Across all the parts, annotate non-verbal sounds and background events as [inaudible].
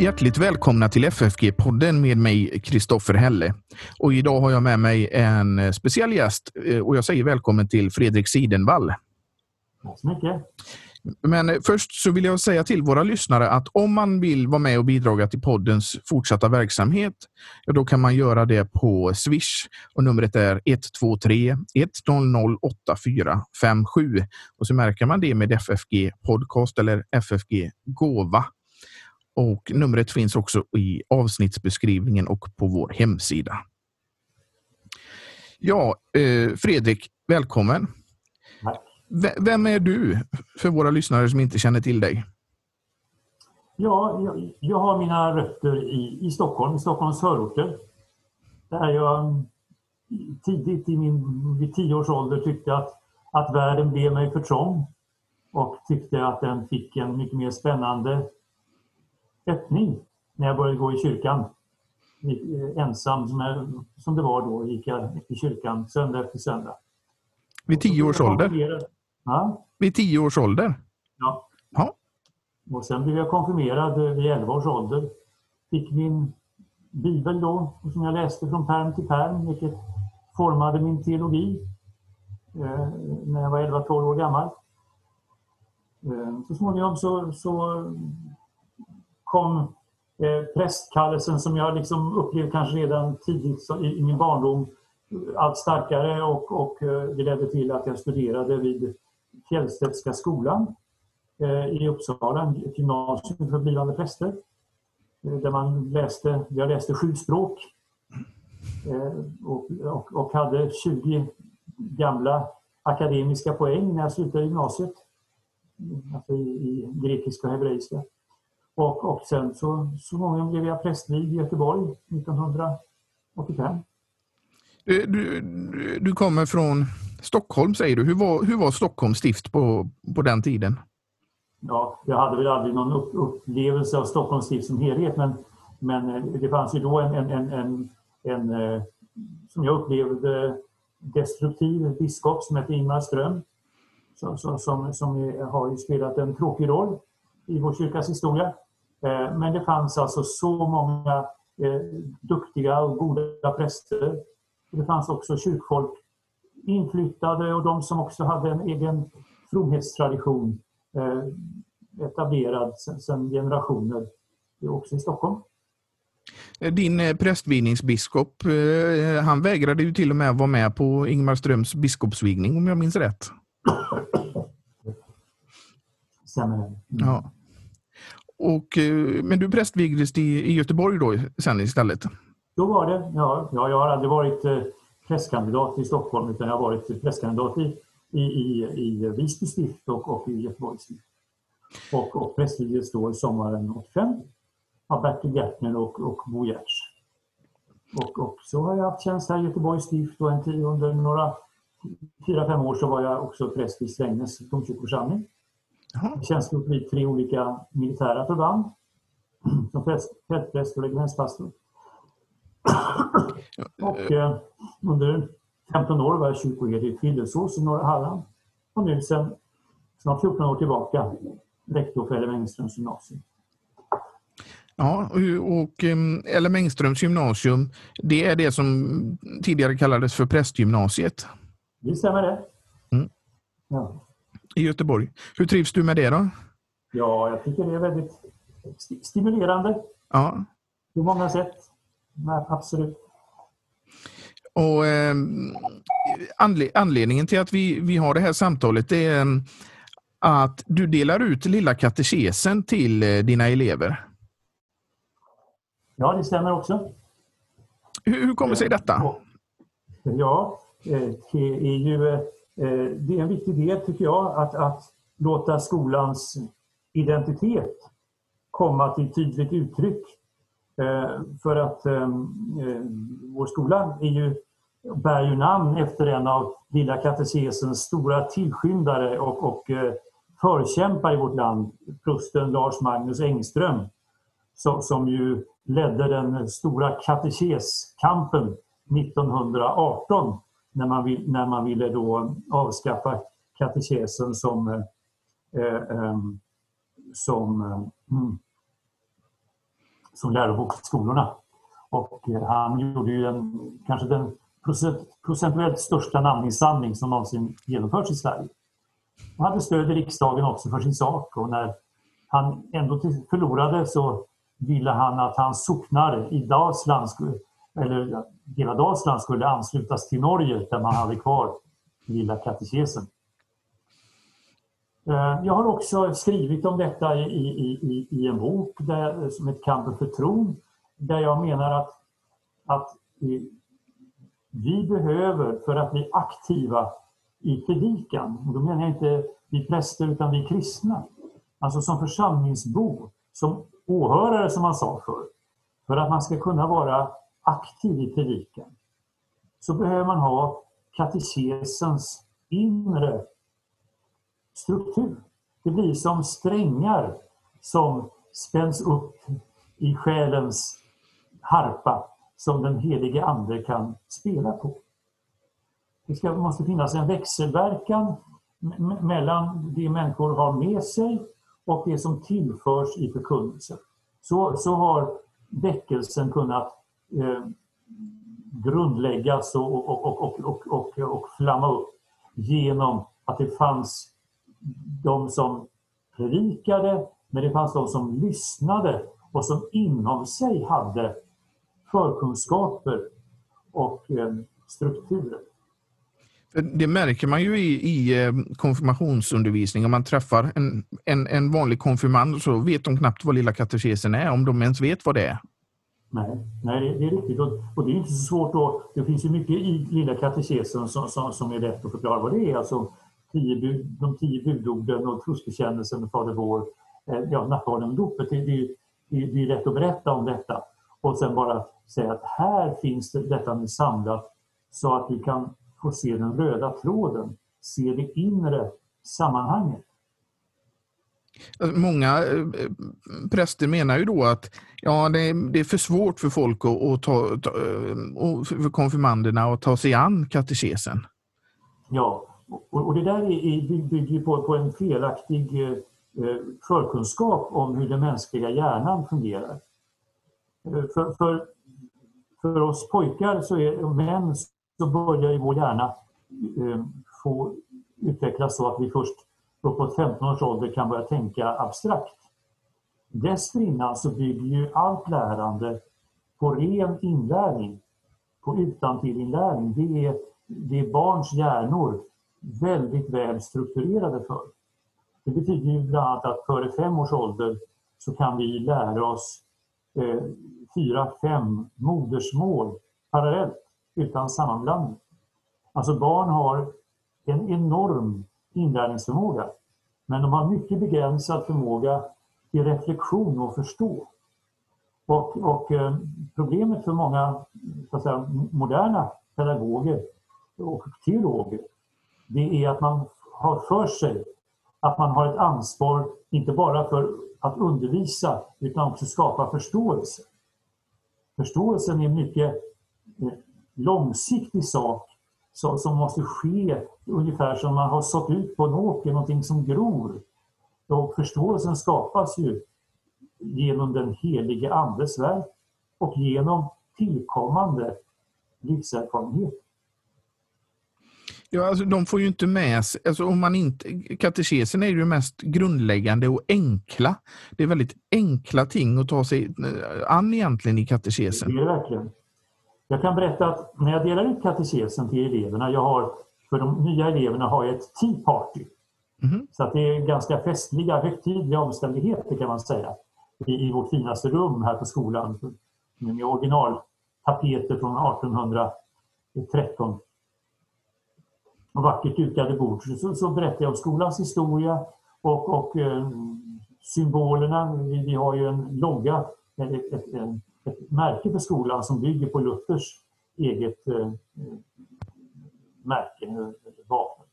Hjärtligt välkomna till FFG-podden med mig, Kristoffer Helle. Och idag har jag med mig en speciell gäst eh, och jag säger välkommen till Fredrik Sidenvall. Tack så mycket. Men först så vill jag säga till våra lyssnare att om man vill vara med och bidra till poddens fortsatta verksamhet, ja, då kan man göra det på Swish och numret är 123 100 8457 och så märker man det med FFG Podcast eller FFG Gåva. Och numret finns också i avsnittsbeskrivningen och på vår hemsida. Ja, eh, Fredrik, välkommen. Vem är du för våra lyssnare som inte känner till dig? Ja, jag, jag har mina rötter i, i Stockholm, i Stockholms förorter. Där jag tidigt i min, vid tio års ålder tyckte att, att världen blev mig för trång och tyckte att den fick en mycket mer spännande öppning när jag började gå i kyrkan. Ensam som, jag, som det var då gick jag i kyrkan söndag efter söndag. Vid tio års ålder? Ja. Vid tio års ålder? Ja. ja. Och sen blev jag konfirmerad vid elva års ålder. Fick min bibel då, som jag läste från perm till perm, vilket formade min teologi eh, när jag var 11-12 år gammal. Eh, så småningom så, så kom eh, prästkallelsen som jag liksom upplevde kanske redan tidigt i, min barndom allt starkare och, och det ledde till att jag studerade vid Fjällstedtska skolan eh, i Uppsala, ett gymnasium för blivande präster. Där man läste, jag läste sju språk och, och, och hade 20 gamla akademiska poäng när jag slutade gymnasiet. Alltså i, i grekiska och hebreiska. Och, och sen så, så många blev jag prästvigd i Göteborg 1985. Du, du, du kommer från Stockholm säger du. Hur var, hur var Stockholms stift på, på den tiden? Ja, jag hade väl aldrig någon upp, upplevelse av Stockholms stift som helhet men, men eh, det fanns ju då en, en, en, en, en eh, som jag upplevde destruktiv biskop som hette Ingmar Ström som, som, som, som har spelat en tråkig roll i vår kyrkas historia. Eh, men det fanns alltså så många duktiga och goda präster. Det fanns också kyrkfolk inflyttade och de som också hade en egen fromhetstradition eh, etablerad sedan generationer, också i Stockholm. Din eh, prästvigningsbiskop, eh, han vägrade ju till och med vara med på Ingmar Ströms biskopsvigning om jag minns rätt. Stämmer. Mm. Ja. Och, eh, men du prästvigdes i Göteborg då sen istället? Då var det, ja. ja jag har aldrig varit eh, prästkandidat i Stockholm utan jag har varit prästkandidat i, i, i, i Visby stift och, och i Göteborgs stift. Och, och prästvigdes då sommaren 85 av Bertil Gärtner och, och Bo Giertz. Och, och så har jag haft tjänst här i Göteborgs stift och en tid under några fyra, fem år så var jag också präst i Strängnäs domkyrkoförsamling. Jag tjänstgjort vid tre olika militära förband [clears throat] som fältpräst och regementspastor. Och eh, under 15 år var jag kyrkoherde i Frillesås i norra Halland. Och nu sedan snart 14 år tillbaka rektor för Ellen Engströms gymnasium. Ja, och Ellen Engströms gymnasium, det är det som tidigare kallades för prästgymnasiet? Det stämmer det. Mm. Ja. I Göteborg. Hur trivs du med det då? Ja, jag tycker det är väldigt stimulerande. Ja. På många sätt. Nej, absolut. Och eh, Anledningen till att vi, vi har det här samtalet är ehm, att du delar ut lilla katekesen till eh, dina elever. Ja, det stämmer också. Hur, hur kommer sig detta? Ja, eh, det är ju eh, Eh, det är en viktig del tycker jag att, att låta skolans identitet komma till tydligt uttryck. Eh, för att eh, vår skola är ju, bär ju namn efter en av Lilla katekesens stora tillskyndare och, och förkämpar i vårt land, prosten Lars Magnus Engström, som, som ju ledde den stora katekeskampen 1918 när man, vill, när man ville då avskaffa katekesen som, eh, eh, ehm, som eh, mm, som lärobok för skolorna. Och eh, han gjorde ju en, kanske den procentuellt största namninsamling som någonsin genomförts i Sverige. Han hade stöd i riksdagen också för sin sak och när han ändå förlorade så ville han att hans socknar i Dalsland, eller hela Dalsland skulle anslutas till Norge där man hade kvar lilla katekesen. Eh, jag har också skrivit om detta i, i, i, i en bok där, som heter Kampen för tron där jag menar att, att vi behöver för att bli aktiva i predikan, och då menar jag inte vi präster utan vi kristna, alltså som församlingsbo, som åhörare som man sa förr, för att man ska kunna vara aktiv i predikan, så behöver man ha katekesens inre struktur. Det blir som strängar som spänns upp i själens harpa som den helige Ande kan spela på. Det ska, måste finnas en växelverkan mellan det människor har med sig och det som tillförs i förkunnelsen. Så, så har väckelsen kunnat Eh, grundläggas och, och, och, och, och, och flamma upp genom att det fanns de som predikade, men det fanns de som lyssnade och som inom sig hade förkunskaper och eh, strukturer. Det märker man ju i, i eh, konfirmationsundervisning. Om man träffar en, en, en vanlig konfirmand så vet de knappt vad lilla katekesen är, om de ens vet vad det är. Nej, nej det, är riktigt. Och, och, det är inte så svårt. Då. Det finns ju mycket i lilla katekesen som, som, som är lätt att förklara vad det är. Alltså, tio bud, de tio budorden och trosbekännelsen och Fader vår, eh, ja, nattvarden och dopet. Det, det, det, det är lätt att berätta om detta. Och sen bara säga att här finns det, detta nu samlat så att vi kan få se den röda tråden, se det inre sammanhanget. Många eh, präster menar ju då att ja, det, är, det är för svårt för folk att, att ta, ta, eh, för konfirmanderna att ta sig an katekesen. Ja, och, och det där är, bygger på, på en felaktig eh, förkunskap om hur den mänskliga hjärnan fungerar. För, för för oss pojkar så är, och män så börjar vår hjärna få utvecklas så att vi först uppåt 15 års ålder kan börja tänka abstrakt. Dessförinnan så bygger ju allt lärande på ren inlärning, på utantillinlärning. Det är, det är barns hjärnor väldigt väl strukturerade för. Det betyder ju bland annat att före fem års ålder så kan vi lära oss eh, fyra, fem modersmål parallellt utan sammanblandning. Alltså barn har en enorm inlärningsförmåga men de har mycket begränsad förmåga till reflektion och förstå. Och, och eh, problemet för många så att säga, moderna pedagoger och teologer det är att man har för sig att man har ett ansvar inte bara för att undervisa utan också skapa förståelse. Förståelsen är en mycket eh, långsiktig sak som måste ske ungefär som man har sått ut på en åker, någonting som gror. Och förståelsen skapas ju genom den helige Andes verk och genom tillkommande livserfarenhet. Ja, alltså, de får ju inte med sig, alltså, om man inte, katekesen är ju mest grundläggande och enkla. Det är väldigt enkla ting att ta sig eh, an egentligen i katekesen. Det är verkligen. Jag kan berätta att när jag delar ut katekesen till eleverna, jag har, för de nya eleverna har jag ett tea party. Mm. Så att det är ganska festliga, högtidliga omständigheter kan man säga. I, i vårt finaste rum här på skolan med originaltapeter från 1813 och vackert dukade bord så, så berättar jag om skolans historia och, och eh, symbolerna. Vi, vi, har ju en logga, ett, ett, ett, ett, märke för skolan som bygger på Luthers eget eh, märke, eh, vapen.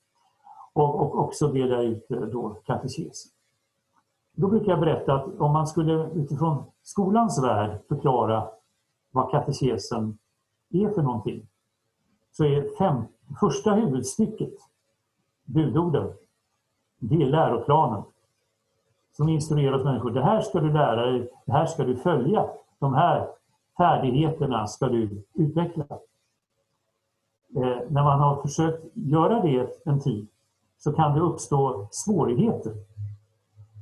Och, och också dela ut då katekesen. Då brukar jag berätta att om man skulle utifrån skolans värld förklara vad katekesen är för någonting så är fem, första huvudstycket, budorden, det är läroplanen som instruerar människor. Det här ska du lära dig, det här ska du följa de här färdigheterna ska du utveckla. Eh, när man har försökt göra det en tid så kan det uppstå svårigheter.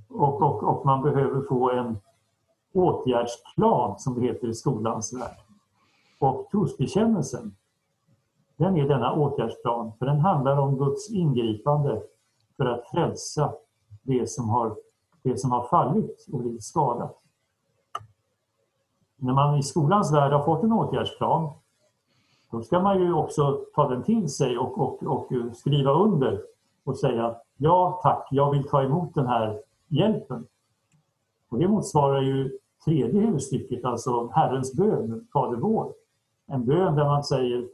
Och, och, och man behöver få en åtgärdsplan som det heter i skolans värld. Och trosbekännelsen, den är denna åtgärdsplan för den handlar om Guds ingripande för att frälsa det som har, det som har fallit och blivit skadat. När man i skolans värld har fått en åtgärdsplan då ska man ju också ta den till sig och, och, och skriva under och säga ja tack, jag vill ta emot den här hjälpen. Och det motsvarar ju tredje huvudstycket, alltså Herrens bön, Fader vår. En bön där man säger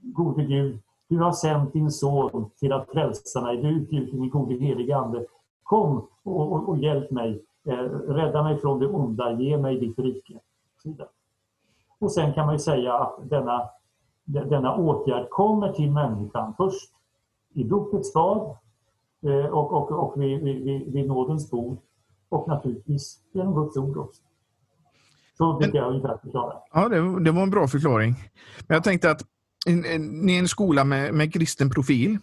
Gode Gud, du har sänt din son till att frälsa mig. Du utgjuter din gode helige Ande. Kom och, och, och hjälp mig. Eh, rädda mig från det onda. Ge mig ditt rike. Och sen kan man säga att denna, denna åtgärd kommer till människan först i dopets stad eh, och, och, och vid, vid, vid nådens bord och naturligtvis genom Guds ord också. Så brukar jag ungefär förklara. Ja, det, det var en bra förklaring. Men jag tänkte att ni är en skola med, med kristen profil.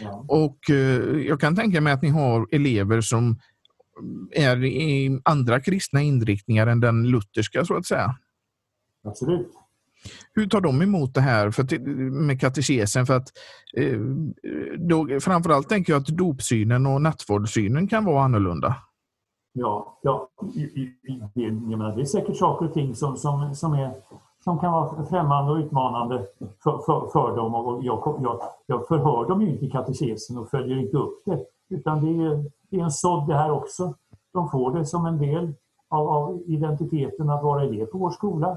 Ja. Och eh, jag kan tänka mig att ni har elever som är i andra kristna inriktningar än den lutherska så att säga. Absolut. Hur tar de emot det här för med katekesen? För att, eh, då, framförallt tänker jag att dopsynen och nattvardssynen kan vara annorlunda. Ja, ja jag menar, det är säkert saker och ting som, som, som, är, som kan vara främmande och utmanande för, för, för dem. Och jag, jag, jag förhör dem ju inte i katekesen och följer inte upp det. Utan det är, det är en sådd det här också. De får det som en del av, av identiteten att vara elev på vår skola.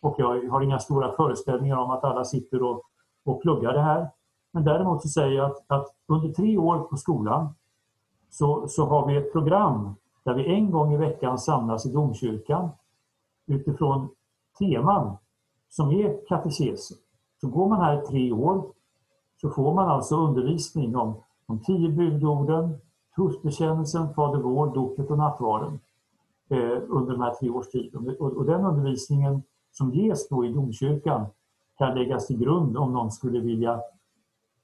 Och jag har inga stora föreställningar om att alla sitter och, och pluggar det här. Men däremot så säger jag att, att under tre år på skolan så, så har vi ett program där vi en gång i veckan samlas i domkyrkan utifrån teman som är katekesen. Så går man här i tre år så får man alltså undervisning om de tio budorden, trosbekännelsen, Fader vår, dopet och nattvarden eh, under de här tre års tid. Och, och den undervisningen som ges då i domkyrkan kan läggas till grund om någon skulle vilja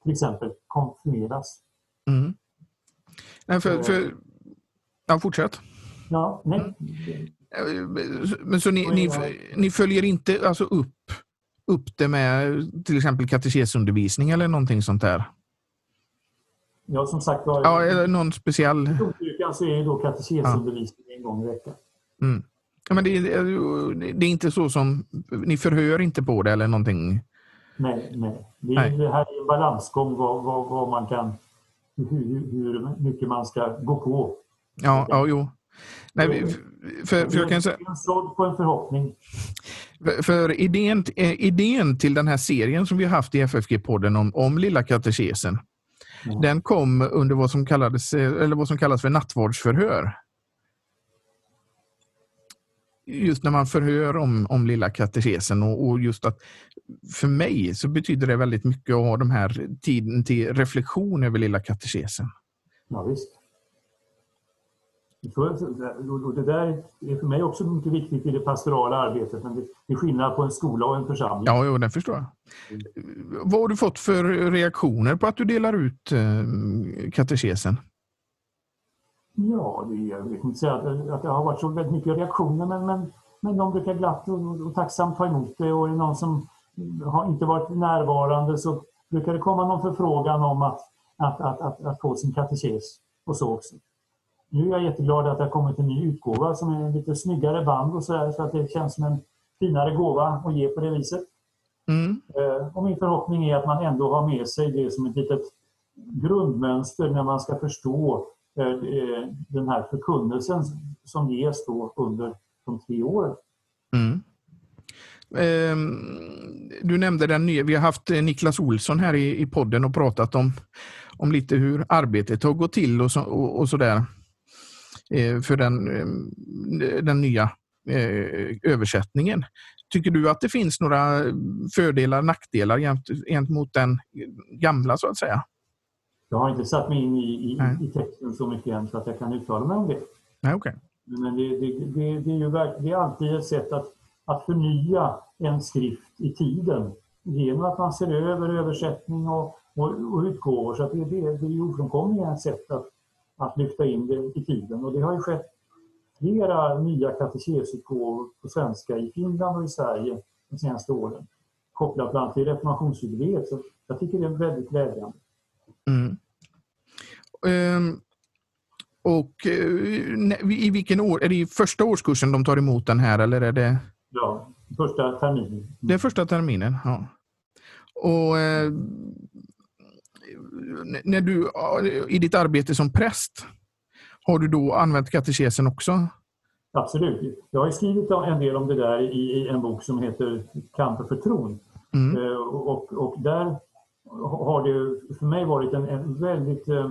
till exempel konfirmeras. Mm. Nej, för, för, ja, fortsätt. Ja, nej. Men så ni, ni, ni, följer inte alltså upp, upp det med till exempel katekesundervisning eller någonting sånt där? Ja, som sagt var. Ja, eller någon speciell... I domkyrkan så är det då katekesundervisning ja. en gång i veckan. Mm. Ja, men det, det, är inte så som... Ni förhör inte på det eller någonting? Nej, nej. Det, är, nej. det här är en balansgång vad, vad, vad man kan... Hur, hur mycket man ska gå på. Ja, ja jo. Nej, för, för jag kan säga... På en förhoppning. För, idén, eh, idén till den här serien som vi har haft i FFG-podden om, om Lilla katekesen, mm. den kom under vad som, kallades, eller vad som kallas för nattvardsförhör just när man förhör om, om lilla katekesen och, och, just att för mig så betyder det väldigt mycket att ha den här tiden till reflektion över lilla katekesen. Ja, visst. Det där är för mig också mycket viktigt i det pastorala arbetet, men det är skillnad på en skola och en församling. Ja, jo, det förstår jag. Vad har du fått för reaktioner på att du delar ut eh, katekesen? Ja, det, jag vet inte säga att, att det har varit så väldigt mycket reaktioner men, men, men de brukar glatt och, och tacksamt ta emot det och är det någon som har inte varit närvarande så brukar det komma någon förfrågan om att, att, att, att, att få sin katekes och så också. Nu är jag jätteglad att det har kommit en ny utgåva som är en lite snyggare band och så här, så att det känns som en finare gåva att ge på det viset. Mm. Eh, och min förhoppning är att man ändå har med sig det som ett litet grundmönster när man ska förstå Eh, eh, den här förkunnelsen som ges då under de tre åren. Mm. Ehm, du nämnde den nya, vi har haft Niklas Olsson här i, i podden och pratat om, om lite hur arbetet har gått till och, så, och, och sådär för den, den nya översättningen. Tycker du att det finns några fördelar, nackdelar gentemot den gamla så att säga? Jag har inte satt mig in i, i, i texten så mycket än så att jag kan uttala mig om det. Nej, okay. Men det, det, det, det är ju det är alltid ett sätt att, att förnya en skrift i tiden genom att man ser över översättning och, och, och utgåvor. Så det, det, det är ju ofrånkomligen ett sätt att, att lyfta in det i tiden. Och det har ju skett flera nya katekesutgåvor på svenska i Finland och i Sverige de senaste åren. Kopplat bland annat till reformationsjubileet. Så jag tycker det är väldigt glädjande. Mm. Um, och uh, i vilken år, är det i första årskursen de tar emot den här eller är det? Ja, första terminen. Det är första terminen, ja. Och uh, när du, i ditt arbete som präst, har du då använt katekesen också? Absolut. Jag har skrivit en del om det där i en bok som heter Kampen för tron. Mm. Eh, och, och där har det för mig varit en, en väldigt eh,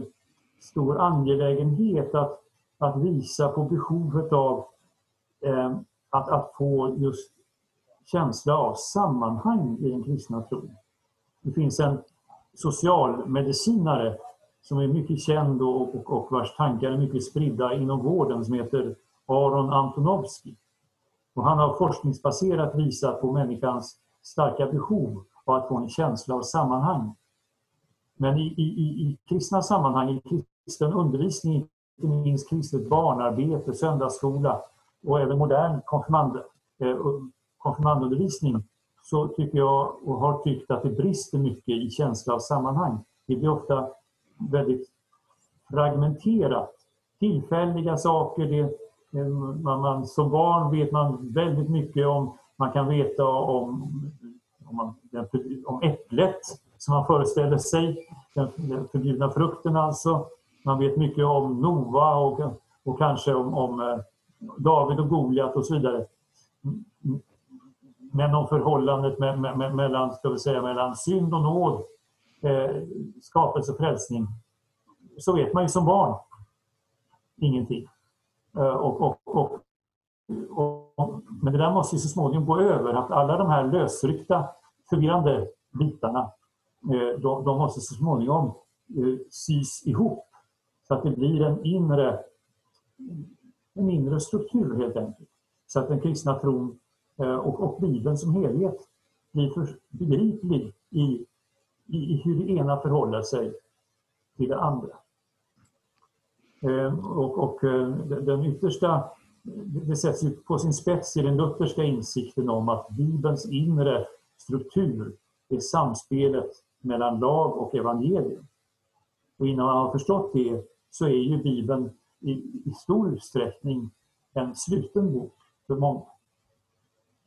stor angelägenhet att, att visa på behovet av eh, att, att få just känsla av sammanhang i den kristna tron. Det finns en socialmedicinare som är mycket känd och, och, och vars tankar är mycket spridda inom vården som heter Aron Antonovsky. Och han har forskningsbaserat visat på människans starka behov av att få en känsla av sammanhang. Men i, i, i kristna sammanhang, i kristen undervisning, inte minst kristet barnarbete, söndagsskola och även modern konfirmand, eh, konfirmandundervisning så tycker jag och har tyckt att det brister mycket i känsla av sammanhang. Det blir ofta väldigt fragmenterat. Tillfälliga saker, det, eh, man, man, som barn vet man väldigt mycket om, man kan veta om, om, man, om äpplet som man föreställer sig, den, den förbjudna frukten alltså. Man vet mycket om Noa och, och kanske om, om eh, David och Goliat och så vidare. Men om förhållandet med, med, mellan, ska vi säga, mellan synd och nåd, eh, skapelse och frälsning, så vet man ju som barn ingenting. Eh, och, och, och, och, men det där måste ju så småningom gå över, att alla de här lösryckta, förvirrande bitarna, eh, de, de måste så småningom eh, sys ihop så att det blir en inre, en inre struktur helt enkelt. Så att den kristna tron Eh, och, och Bibeln som helhet blir för, begriplig i, i, i hur det ena förhåller sig till det andra. Eh, och, och eh, den yttersta, det sätts ju på sin spets i den lutherska insikten om att Bibelns inre struktur är samspelet mellan lag och evangelium. Och innan man har förstått det så är ju Bibeln i, i stor utsträckning en sluten bok för många.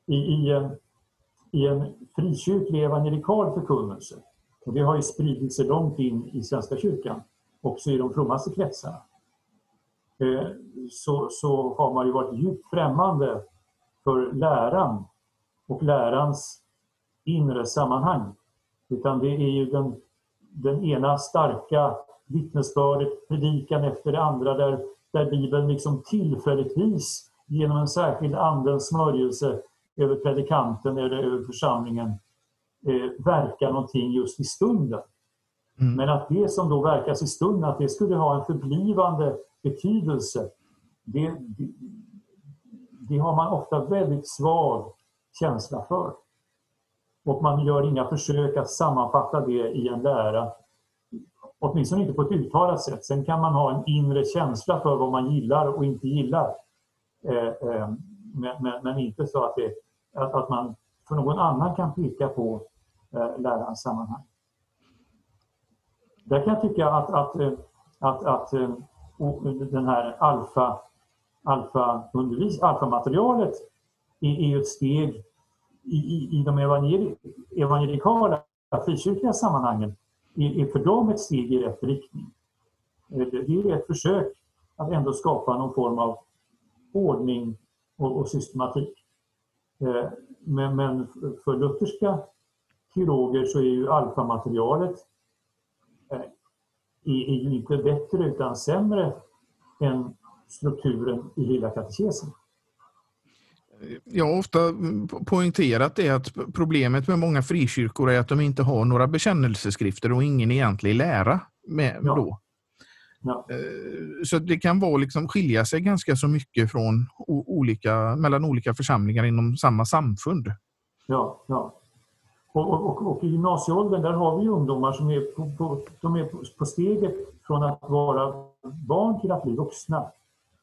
I, i, en, i en frikyrklig evangelikal förkunnelse, och det har ju spridit sig långt in i Svenska kyrkan, också i de frommaste kretsarna, eh, så, så har man ju varit djupt främmande för läran och lärans inre sammanhang. Utan det är ju den, den ena starka vittnesbördet, predikan efter det andra där, där Bibeln liksom tillfälligtvis genom en särskild andens smörjelse över predikanten eller över församlingen eh, verkar någonting just i stunden. Mm. Men att det som då verkas i stunden, att det skulle ha en förblivande betydelse, det, det, det har man ofta väldigt svag känsla för. Och man gör inga försök att sammanfatta det i en lära. Åtminstone inte på ett uttalat sätt. Sen kan man ha en inre känsla för vad man gillar och inte gillar. Eh, eh, men, men, men, inte så att, det, att, att, man för någon annan kan peka på eh, sammanhang. Där kan jag tycka att, att, eh, att, att, eh, den här alfa, alfa alfamaterialet är, är ett steg i, i, i de evangelikala frikyrkliga sammanhangen är, är för dem ett steg i rätt riktning. Eh, det är ett försök att ändå skapa någon form av ordning och, och systematik. Eh, men, men för lutherska teologer så är ju alfamaterialet eh, är, är ju inte bättre utan sämre än strukturen i Lilla katekesen. Jag har ofta poängterat det att problemet med många frikyrkor är att de inte har några bekännelseskrifter och ingen egentlig lära med ja. då. Ja. Eh, Så det kan vara liksom skilja sig ganska så mycket från olika, mellan olika församlingar inom samma samfund. Ja, ja. Och, och, och, och i gymnasieåldern där har vi ungdomar som är på, på, de är på, steget från att vara barn till att bli vuxna.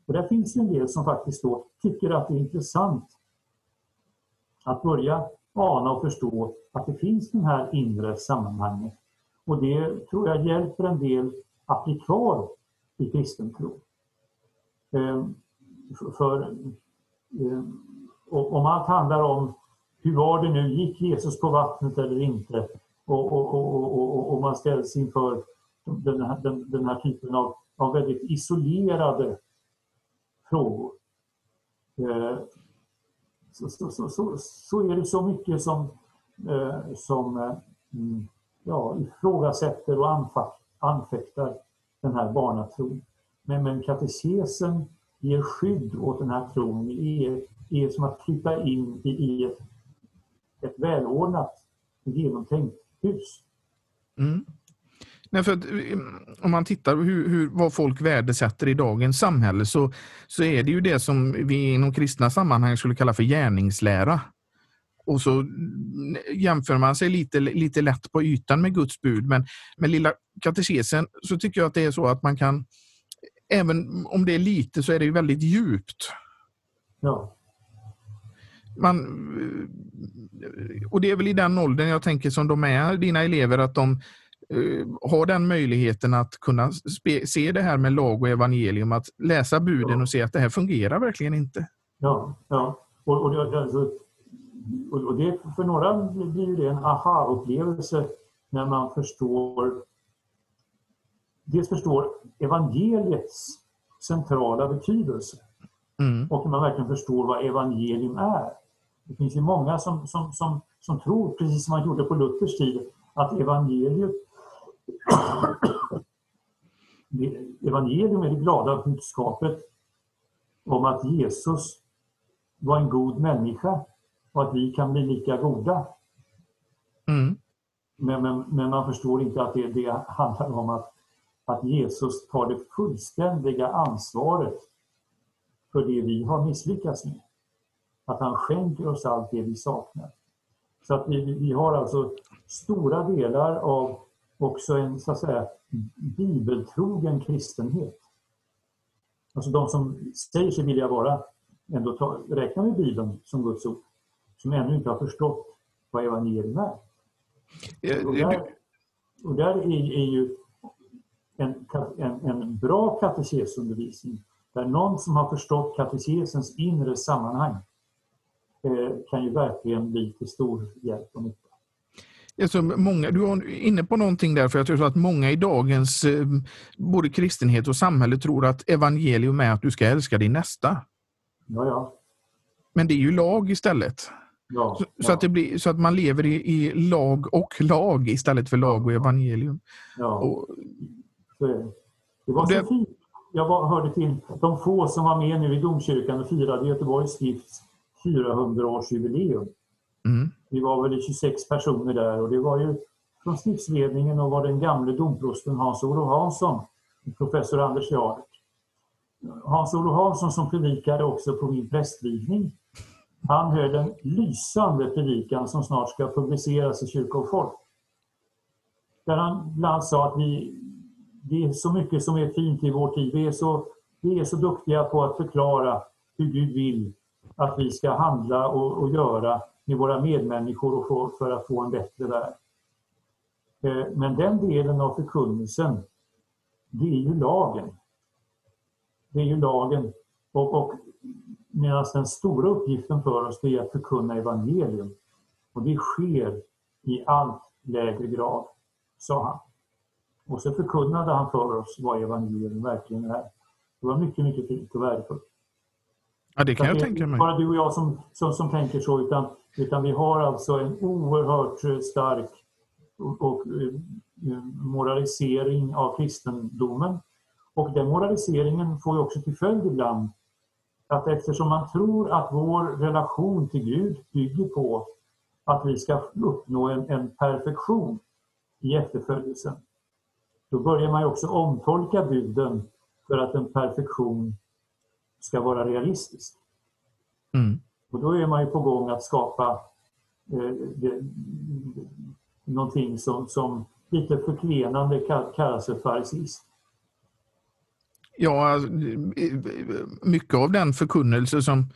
Och där finns det en del som faktiskt då tycker att det är intressant att börja ana och förstå att det finns den här inre sammanhanget. Och det tror jag hjälper en del att bli kvar i kristen tro. Ehm, för- ehm, om allt handlar om hur var det nu, gick Jesus på vattnet eller inte? Och, och, och, och, och, man ställs inför den här, den, den här typen av, av väldigt isolerade frågor. Eh, så, så, så, så, så är det så mycket som, eh, som eh, mm, ja, ifrågasätter och anfaktar anfäktar den här barnatron. Men, men katekesen ger skydd åt den här tron, är, är som att flytta in i, i ett, ett välordnat, genomtänkt hus. Mm. Nej, för att, eh, om man tittar hur, hur, vad folk värdesätter i dagens samhälle så, så är det ju det som vi inom kristna sammanhang skulle kalla för gärningslära. Och så mm, jämför man sig lite, lite lätt på ytan med Guds bud. Men med lilla katekesen så tycker jag att det är så att man kan, även om det är lite så är det ju väldigt djupt. Ja, man, och det är väl i den åldern jag tänker som de är, dina elever, att de eh, har den möjligheten att kunna se det här med lag och evangelium, att läsa buden och se att det här fungerar verkligen inte. ja, ja. Och, och, det, alltså, och, det, för några blir det en aha-upplevelse när man förstår dels förstår evangeliets centrala betydelse Mm. och man verkligen förstår vad evangelium är. Det finns ju många som, som, som, som tror, precis som man gjorde på Luthers tid, att evangeliet [coughs] evangelium är det glada budskapet om att Jesus var en god människa och att vi kan bli lika goda. Mm. Men, men, men man förstår inte att det, det handlar om att, att Jesus tar det fullständiga ansvaret för det vi har misslyckats med. Att han skänker oss allt det vi saknar. Så att vi, vi har alltså stora delar av också en så att säga bibeltrogen kristenhet. Alltså de som säger sig vilja vara, ändå ta, räkna med Bibeln som Guds ord, som ännu inte har förstått vad evangelium är. Och där, och där är, är ju en, en, en bra katekesundervisning där någon som har förstått katekesens inre sammanhang eh, kan ju verkligen bli till stor hjälp och nytta. Alltså många, du är inne på någonting där, för jag tror att många i dagens eh, både kristenhet och samhälle tror att evangelium är att du ska älska din nästa. Ja, ja. Men det är ju lag istället. Ja, Så, ja, att, det blir, så att man lever i, i lag och lag istället för lag och evangelium. ja, Och, det. Det var det- så fint. Jag var, hörde till de få som var med nu i domkyrkan och firade Göteborgs stifts 400-årsjubileum. mm, Vi var väl 26 personer där och det var ju från stiftsledningen och var den gamle domprosten Hans-Olof Hansson, professor Anders Jardert. Hans-Olof Hansson som predikade också på min prästvigning. Han höll en lysande predikan som snart ska publiceras i Kyrka och Folk. Där han bland annat sa att vi, det är så mycket som är fint i vår tid. Vi är, så, vi är så duktiga på att förklara hur Gud vill att vi ska handla och, och göra med våra medmänniskor och få, för att få en bättre värld. Eh, men den delen av förkunnelsen, det är ju lagen. Det är ju lagen. Och, och medan den stora uppgiften för oss är att förkunna evangelium. Och det sker i allt lägre grad, sa han. Och så förkunnade han för oss vad evangelium verkligen är. Det var mycket, mycket fint och värdefullt. ja, det kan Så jag att det är tänka mig. bara du och jag som, som, som tänker så, utan, utan vi har alltså en oerhört eh, stark och, och, eh, moralisering av kristendomen. Och den moraliseringen får ju också till följd ibland att eftersom man tror att vår relation till Gud bygger på att vi ska uppnå en, en perfektion i efterföljelsen, då börjar man ju också omtolka buden för att en perfektion ska vara realistisk. Mm. Och då är man ju på gång att skapa eh, det, någonting som, som lite förklenande kallas för farisism. Ja, mycket av den förkunnelse som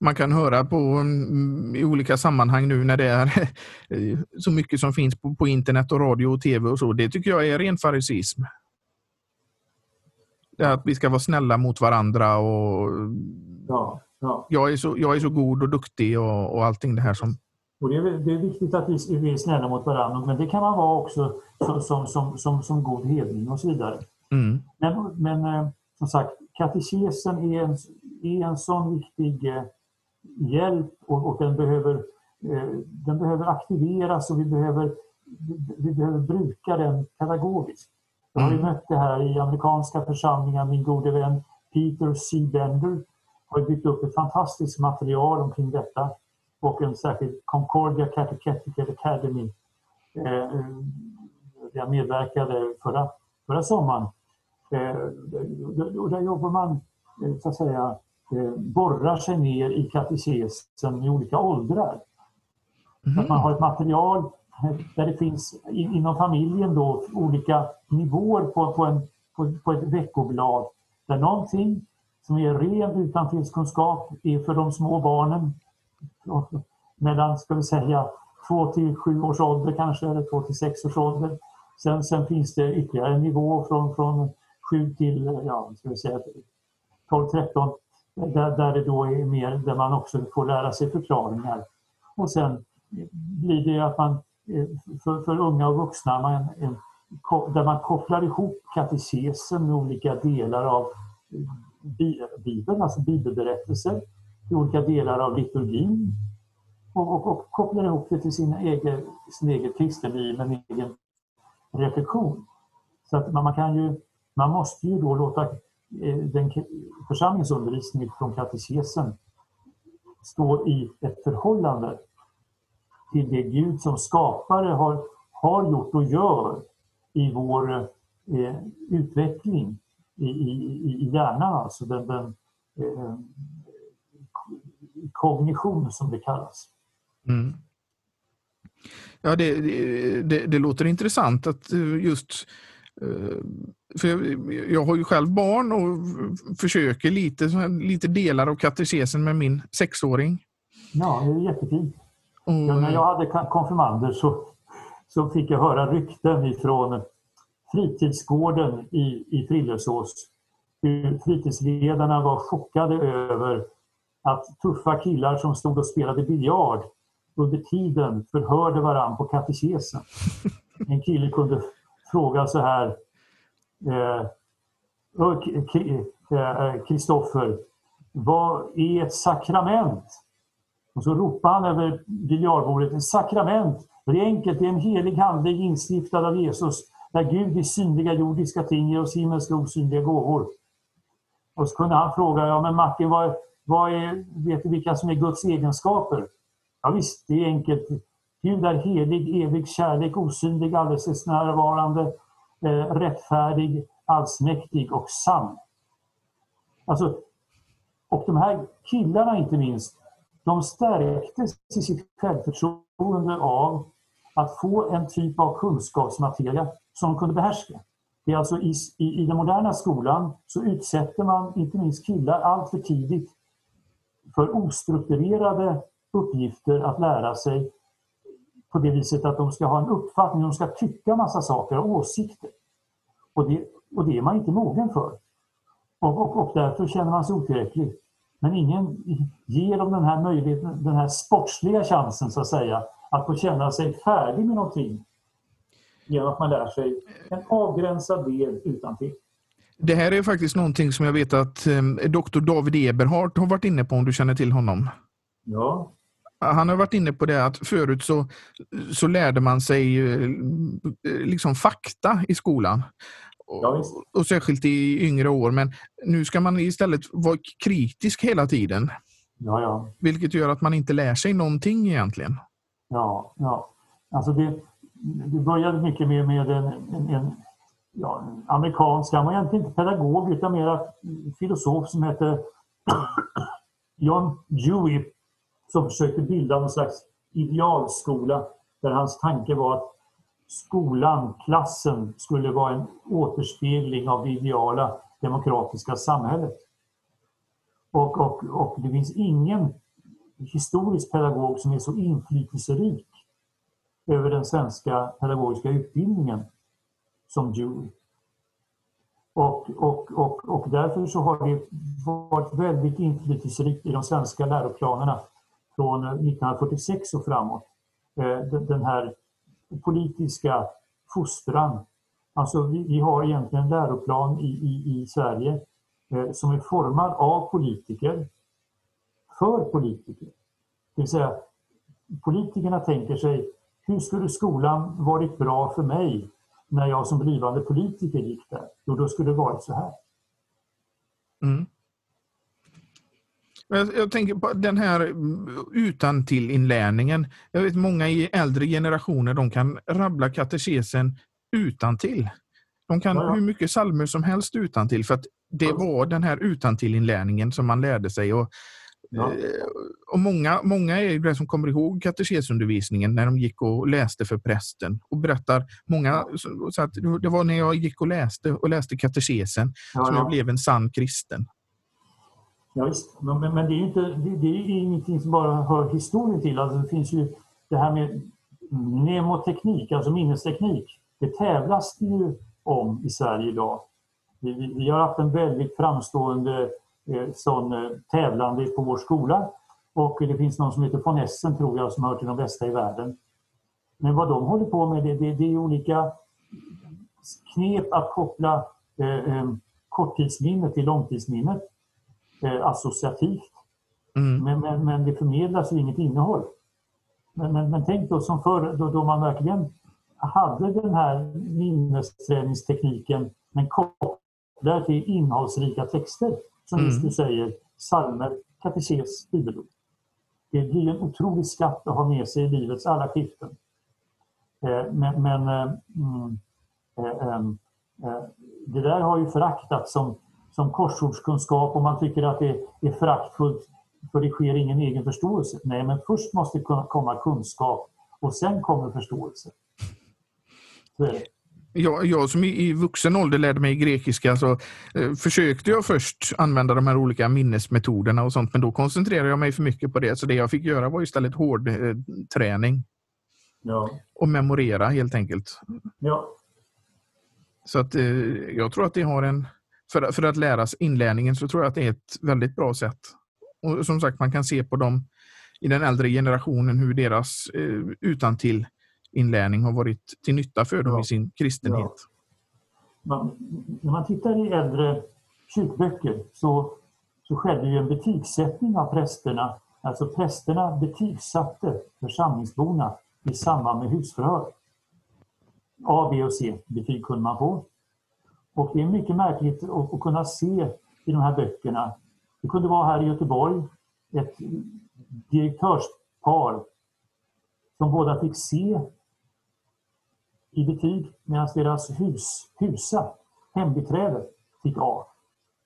man kan höra på mm, i olika sammanhang nu när det är [laughs] så mycket som finns på, på internet och radio och tv och så. Det tycker jag är ren farisism. Det att vi ska vara snälla mot varandra och ja, ja. Jag, är så, jag är så god och duktig och, och allting det här som... Och det, är, det är viktigt att vi, vi är snälla mot varandra men det kan man vara också som, som, som, som, som god hedning och så vidare. Mm. Men, men eh, som sagt, katekesen är en, är en sån viktig eh, hjälp och, och den, behöver, eh, den behöver aktiveras och vi behöver, vi behöver bruka den pedagogiskt. Jag har ju mm. mött det här i amerikanska församlingar. Min gode vän Peter C. Bender har byggt upp ett fantastiskt material omkring detta och en särskild Concordia Catechetical Academy. Jag medverkade förra, förra sommaren. Och där jobbar man så att säga Eh, borrar sig ner i katekesen i olika åldrar. Mm. Att man har ett material där det finns inom familjen då olika nivåer på, på, en, på, på ett veckoblad. Där någonting som är ren utantilskunskap är för de små barnen mellan, ska vi säga, 2 till 7 års ålder kanske, eller 2 till 6 års ålder. Sen, sen finns det ytterligare en nivå från, från 7 till ja, ska vi säga, 12-13 där, där det då är mer där man också får lära sig förklaringar. Och sen blir det att man eh, för, för unga och vuxna man, eh, där man kopplar ihop katekesen med olika delar av eh, Bibeln, alltså bibelberättelser, till olika delar av liturgin och, och, och kopplar ihop det till sin egen, sin egen kristenliv, en egen reflektion. Så att man, man, kan ju, man måste ju då låta eh, den församlingsundervisningen från katekesen stå i ett förhållande till det Gud som skapare har, har gjort och gör i vår eh, utveckling i, i, i hjärnan, alltså den, den eh, kognition som det kallas. Mm. Ja, det, det, det, låter intressant att eh, just Eh, för jag, jag, har ju själv barn och försöker lite, lite delar av katekesen med min sexåring. Ja, det är jättefint. Och, ja, när jag hade konfirmander så, så fick jag höra rykten ifrån fritidsgården i, i Frillesås. Hur fritidsledarna var chockade över att tuffa killar som stod och spelade biljard under tiden förhörde varann på katekesen. [laughs] En kille kunde fråga så här. Eh, eh, Kristoffer, eh, vad är ett sakrament? Och så ropar han över biljardbordet, ett sakrament, det är enkelt, det är en helig handling instiftad av Jesus, där Gud i synliga jordiska ting ger oss himmelska osynliga gåvor. Och så kunde han fråga, ja men Martin, vad, vad är, vet du vilka som är Guds egenskaper? Ja, visst, det är enkelt. Gud är helig, evig kärlek, osynlig, alldeles närvarande, eh, rättfärdig, allsmäktig och sann. Alltså, och de här killarna inte minst, de stärktes i sitt självförtroende av att få en typ av kunskapsmateria som de kunde behärska. Det är alltså i, i, I den moderna skolan så utsätter man inte minst killar allt för tidigt för ostrukturerade uppgifter att lära sig på det viset att de ska ha en uppfattning, de ska tycka massa saker, och åsikter. Och det, och det är man inte mogen för. Och, och, och därför känner man sig otillräcklig. Men ingen ger dem den här möjligheten, den här sportsliga chansen så att säga, att få känna sig färdig med någonting genom att man lär sig en avgränsad del utantill. Det här är faktiskt någonting som jag vet att eh, doktor David Eberhardt har varit inne på, om du känner till honom. Ja, han har varit inne på det att förut så, så lärde man sig eh, liksom fakta i skolan. Ja, och särskilt i yngre år. Men nu ska man istället vara kritisk hela tiden. Ja, ja. Vilket gör att man inte lär sig någonting egentligen. Ja, ja. Alltså det, det började mycket med, med en, en, ja, amerikansk, han var egentligen inte pedagog utan mer filosof som hette [coughs] John Dewey som försökte bilda någon slags idealskola där hans tanke var att skolan, klassen, skulle vara en återspegling av det ideala demokratiska samhället. Och, och, och det finns ingen historisk pedagog som är så inflytelserik över den svenska pedagogiska utbildningen som Dewey. Och, och, och, och därför så har det varit väldigt inflytelserikt i de svenska läroplanerna från eh, 1946 och framåt. Eh, den här politiska fostran. Alltså vi, vi har egentligen en läroplan i, i, i Sverige eh, som är formad av politiker för politiker. Det vill säga politikerna tänker sig hur skulle skolan varit bra för mig när jag som blivande politiker gick där? Jo, då skulle det varit så här. Mm. Jag, jag, tänker på den här utan till inlärningen. Jag vet många i äldre generationer de kan rabbla katekesen utan till. De kan ja, ja. hur mycket salmer som helst utan till för att det var den här utantillinlärningen som man lärde sig. Och, ja. Eh, och många, många är det som kommer ihåg katekesundervisningen när de gick och läste för prästen och berättar många så att det var när jag gick och läste och läste katekesen som jag blev en sann kristen. Ja, visst. Men, men, det, är inte, det, det, är ingenting som bara hör historien till. Alltså det finns ju det här med mnemoteknik, alltså minnesteknik. Det tävlas det ju om i Sverige idag. Vi, vi, vi har haft en väldigt framstående eh, sån eh, tävlande på vår skola. Och det finns någon som heter von Essen, tror jag, som hör till de bästa i världen. Men vad de håller på med det, det, det är olika knep att koppla eh, eh, korttidsminnet till långtidsminnet eh, associativt. Mm. Men, men, men, det förmedlas ju inget innehåll. Men, men, men tänk då som förr då, då man verkligen hade den här minnesträningstekniken men kopplade till innehållsrika texter som mm. du säger, psalmer, katekes, bibelord. Det blir en otrolig skatt att ha med sig i livets alla skiften. Eh, men, men eh, mm, eh, eh, det där har ju föraktats som som korsordskunskap och man tycker att det är föraktfullt för det sker ingen egen förståelse. Nej, men först måste komma kunskap och sen kommer förståelse. Så är det. Jag, jag som i, vuxen ålder lärde mig grekiska så eh, försökte jag först använda de här olika minnesmetoderna och sånt men då koncentrerade jag mig för mycket på det så det jag fick göra var istället hård eh, träning. Ja. Och memorera helt enkelt. Ja. Så att eh, jag tror att det har en för, för att lära sig inlärningen så tror jag att det är ett väldigt bra sätt. Och som sagt, man kan se på dem i den äldre generationen hur deras eh, utantill inlärning har varit till nytta för dem ja. i sin kristenhet. Ja. Man, när man tittar i äldre kyrkböcker så, så skedde ju en betygssättning av prästerna. Alltså prästerna betygsatte församlingsborna i samband med husförhör. A, B och C betyg kunde man få. Och det är mycket märkligt att, kunna se i de här böckerna. Det kunde vara här i Göteborg ett direktörspar som båda fick C i betyg medan deras hus, husa, hembiträde, fick A.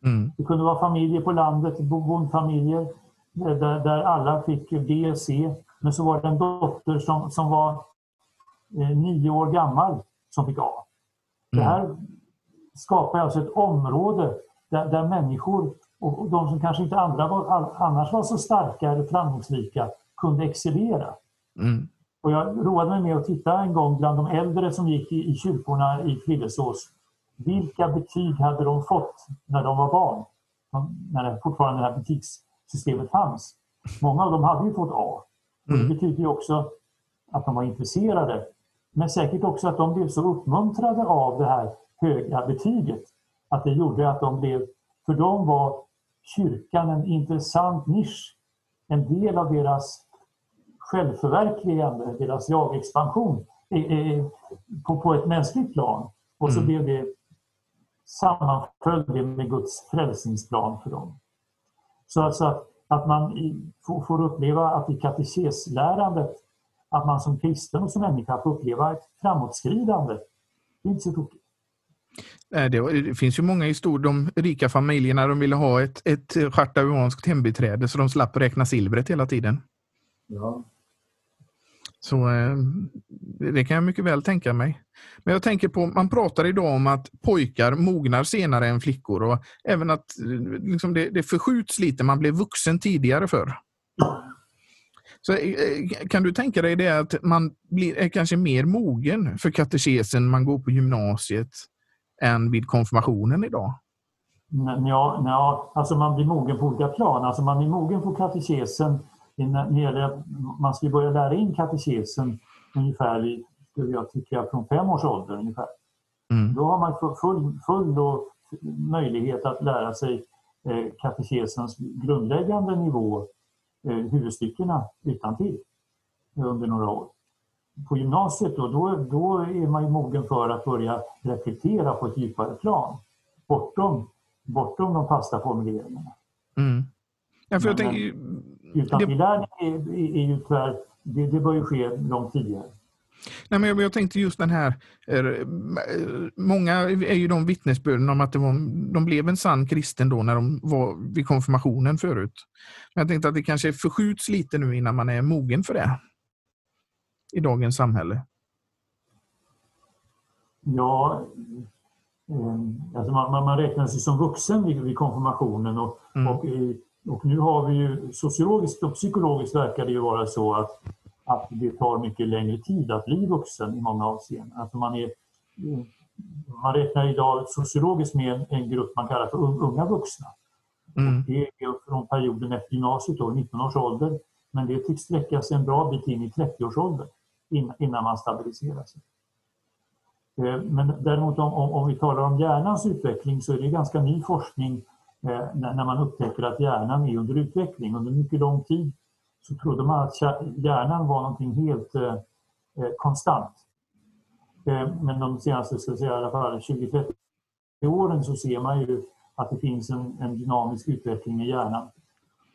Mm. Det kunde vara familjer på landet, bondfamiljer, där, där alla fick B och C. Men så var det en dotter som, som var eh, nio år gammal som fick A. Det mm. här skapar alltså ett område där, där människor och de som kanske inte andra var, annars var så starka eller framgångsrika kunde excellera. Mm. Och jag roade mig med att titta en gång bland de äldre som gick i, i kyrkorna i Frillesås. Vilka betyg hade de fått när de var barn? När fortfarande det här betygssystemet fanns. Många av dem hade ju fått A. Mm. Det betyder ju också att de var intresserade. Men säkert också att de blev så uppmuntrade av det här höga betyget. Att det gjorde att de blev, för dem var kyrkan en intressant nisch. En del av deras självförverkligande, deras jag-expansion på, på ett mänskligt plan. Och så mm. blev det sammanföll med Guds frälsningsplan för dem. Så alltså att, att man får uppleva att i katekeslärandet att man som kristen och som människa får uppleva ett framåtskridande. Det är inte så tokigt. Det, finns ju många historier. De rika familjerna de ville ha ett, ett chartauanskt hembiträde så de slapp räkna silvret hela tiden. Ja. Så eh, det kan jag mycket väl tänka mig. Men jag tänker på, man pratar idag om att pojkar mognar senare än flickor och även att eh, liksom det, det förskjuts lite, man blev vuxen tidigare förr. Så kan du tänka dig det att man blir, är kanske mer mogen för katekesen man går på gymnasiet än vid konfirmationen idag? Ja, ja, alltså man blir mogen på olika plan. Alltså man är mogen på katekesen man ska börja lära in katekesen ungefär, skulle jag tycka, från fem års ålder ungefär. Mm. Då har man full, full och möjlighet att lära sig eh, katekesens grundläggande nivå, eh, huvudstyckena utan till under några år på gymnasiet då, då, då är man ju mogen för att börja reflektera på ett djupare plan. Bortom, bortom de fasta formuleringarna. Mm. Ja, för jag tänker, utan det... är, är, ju tyvärr, det, det bör ju ske långt tidigare. Nej, men jag, jag tänkte just den här, många är ju de vittnesbörden om att det var, de blev en sann kristen då när de var vid konfirmationen förut. Men jag tänkte att det kanske förskjuts lite nu innan man är mogen för det i dagens samhälle? Ja, eh, alltså man, man, man räknar sig som vuxen vid, vid konfirmationen och, mm. och, och, nu har vi ju sociologiskt och psykologiskt verkar det ju vara så att, att det tar mycket längre tid att bli vuxen i många avseenden. Alltså man, är, man räknar idag sociologiskt med en, en grupp man kallar för unga vuxna. Mm. Det är från perioden efter gymnasiet, då, 19 års ålder, men det tycks sträcka sig en bra bit in i 30-årsåldern innan man stabiliserar sig. Eh, men däremot om, om, vi talar om hjärnans utveckling så är det ganska ny forskning eh, när man upptäcker att hjärnan är under utveckling. Under mycket lång tid så trodde man att hjärnan var någonting helt eh, konstant. Men de senaste ska säga, i alla fall 20-30 åren så ser man ju att det finns en, en dynamisk utveckling i hjärnan.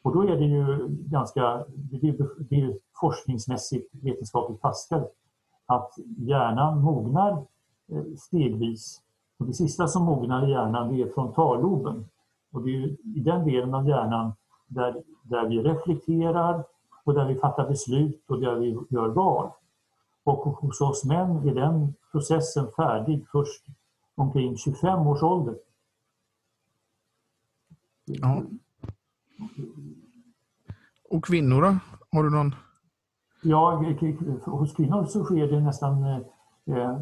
Och då är det ju ganska, det blir forskningsmässigt vetenskapligt fastställt att hjärnan mognar eh, stegvis. Och det sista som mognar i hjärnan det är frontalloben. Och det är i den delen av hjärnan där, där vi reflekterar och där vi fattar beslut och där vi gör val. Och hos oss män är den processen färdig först omkring 25 års ålder. Ja. Och kvinnor då? Har du någon? Ja, hos kvinnor så sker det nästan eh, eh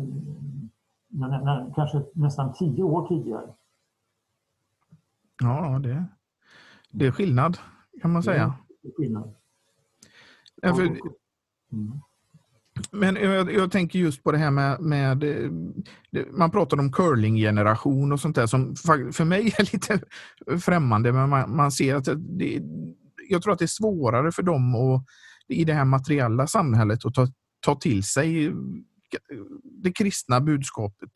kanske nästan tio år tidigare. Ja, det, det är skillnad kan man säga. Det är skillnad. Ja, för, mm. Men jag, jag, tänker just på det här med, med eh, man pratar om curlinggeneration och sånt där som för mig är lite [laughs] främmande. Men man, man ser att det, jag tror att det är svårare för dem att, i det här materiella samhället att ta, ta till sig eh, det kristna budskapet.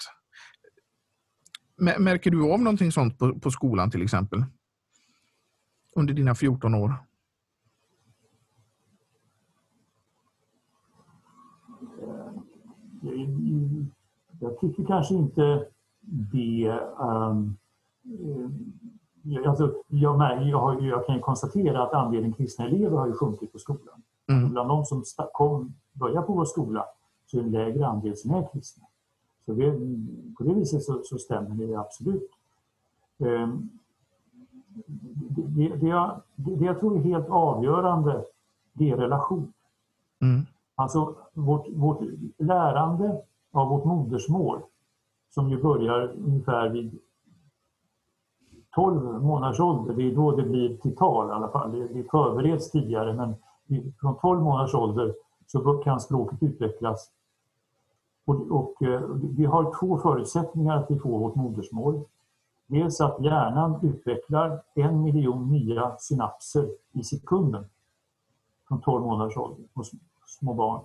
Märker du av någonting sånt på, på skolan till exempel? Under dina 14 år? Jag tycker kanske inte det um, Alltså, jag, jag, har, jag kan konstatera att andelen kristna elever har ju sjunkit på skolan. Mm. Bland de som kom, började på vår skola så är det en lägre andel som är kristna. Så det, på det viset så, så stämmer det absolut. Um, det, det, jag, det, jag, tror är helt avgörande, det är relation. Mm. Alltså vårt, vårt lärande av vårt modersmål som ju börjar ungefär vid 12 månaders ålder, det är då det blir till tal i alla fall. Det, det förbereds tidigare men från 12 månaders ålder så kan språket utvecklas. Och, och, eh, vi har två förutsättningar att vi får vårt modersmål. Dels att hjärnan utvecklar en miljon nya synapser i sekunden från 12 månaders ålder hos små barn.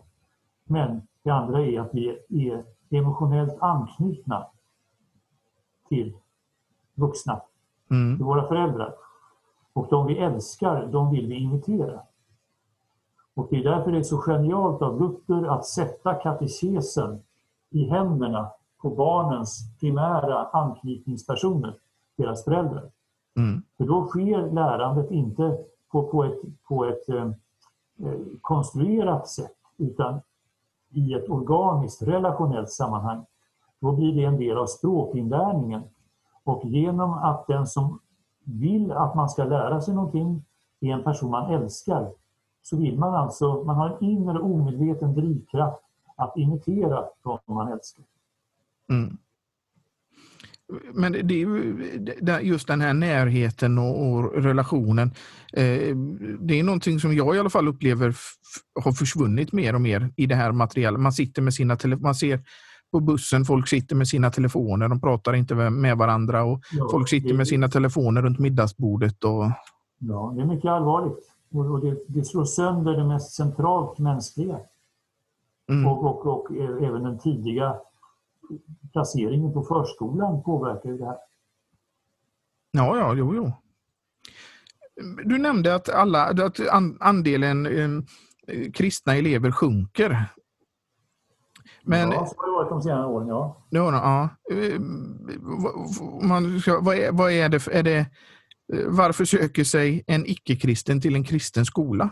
Men det andra är att vi är emotionellt anknutna till vuxna mm. till våra föräldrar. Och de vi älskar, de vill vi imitera. Och det är därför det är så genialt av Luther att sätta katekesen i händerna på barnens primära anknytningspersoner, deras föräldrar. Mm. För då sker lärandet inte på, på ett, på ett eh, eh, konstruerat sätt utan i ett organiskt, relationellt sammanhang. Då blir det en del av språkinlärningen. Och genom att den som vill att man ska lära sig någonting är en person man älskar så vill man alltså, man har en inre omedveten drivkraft att imitera de man älskar. Mm. Men det är just den här närheten och, och relationen. Eh, det är någonting som jag i alla fall upplever har försvunnit mer och mer i det här materialet. Man sitter med sina man ser på bussen, folk sitter med sina telefoner, de pratar inte med varandra och ja, folk sitter med sina telefoner runt middagsbordet. Och... Ja, det är mycket allvarligt. Och det, det slår sönder det mest centralt mänskliga. Mm. Och, och, och, även den tidiga placeringen på förskolan påverkar det här. Ja, ja, jo, jo. Du nämnde att, alla, att andelen eh, kristna elever sjunker. Men, ja, så har det varit de senare åren, ja. ja, ja. Man, vad, är, vad är det? Är det varför söker sig en icke-kristen till en kristen skola?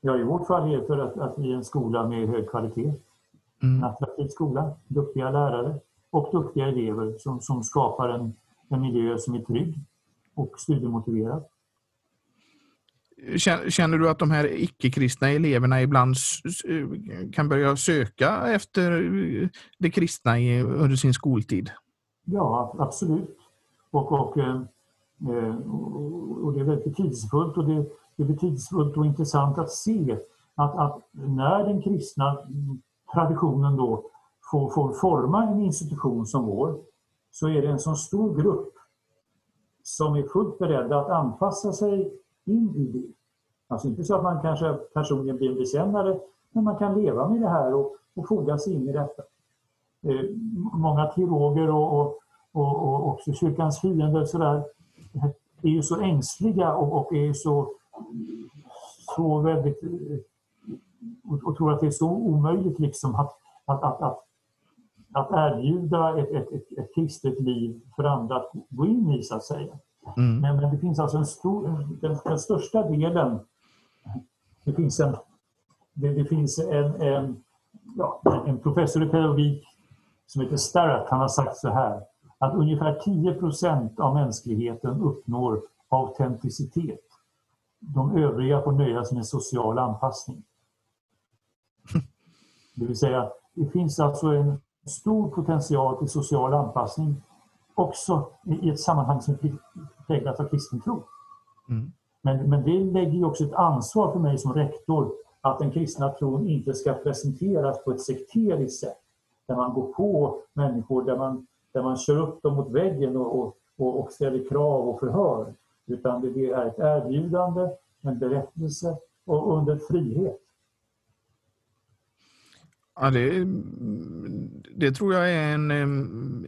Ja, i vårt fall är det för att, att vi är en skola med hög kvalitet. Mm. En attraktiv skola, duktiga lärare och duktiga elever som, som skapar en, en miljö som är trygg och studiemotiverad. Känner du att de här icke-kristna eleverna ibland kan börja söka efter eh, det kristna under sin skoltid? Ja, absolut. Och, och, eh, eh, och det är väldigt betydelsefullt och det, det är betydelsefullt och intressant att se att, att när den kristna traditionen då får, får forma en institution som vår så är det en så stor grupp som är fullt beredda att anpassa sig in i det. Alltså inte så att man kanske personligen blir en bekännare, men man kan leva med det här och, och foga sig in i detta. Eh, många teologer och, och, och, och också kyrkans fiender så där, eh, är ju så ängsliga och, och är så, så väldigt eh, och, och tror att det är så omöjligt liksom att, att, att, att, att erbjuda ett, ett, ett, ett kristet liv för andra att gå in i så att säga. Mm. Men, men, det finns alltså en stor, den, den största delen, det finns en, det, det finns en, en, ja, en professor i pedagogik som heter Starrett, han har sagt så här att ungefär 10 procent av mänskligheten uppnår autenticitet. De övriga får nöja sig med social anpassning. [laughs] Det vill säga, det finns alltså en stor potential till social anpassning också i ett sammanhang som präglat av kristen tro. Mm. Men, men det lägger ju också ett ansvar för mig som rektor att den kristna tron inte ska presenteras på ett sekteriskt sätt där man går på människor, där man, där man kör upp dem mot väggen och, och, och ställer krav och förhör. Utan det är ett erbjudande, en berättelse och under frihet. Ja, det, det tror jag är en,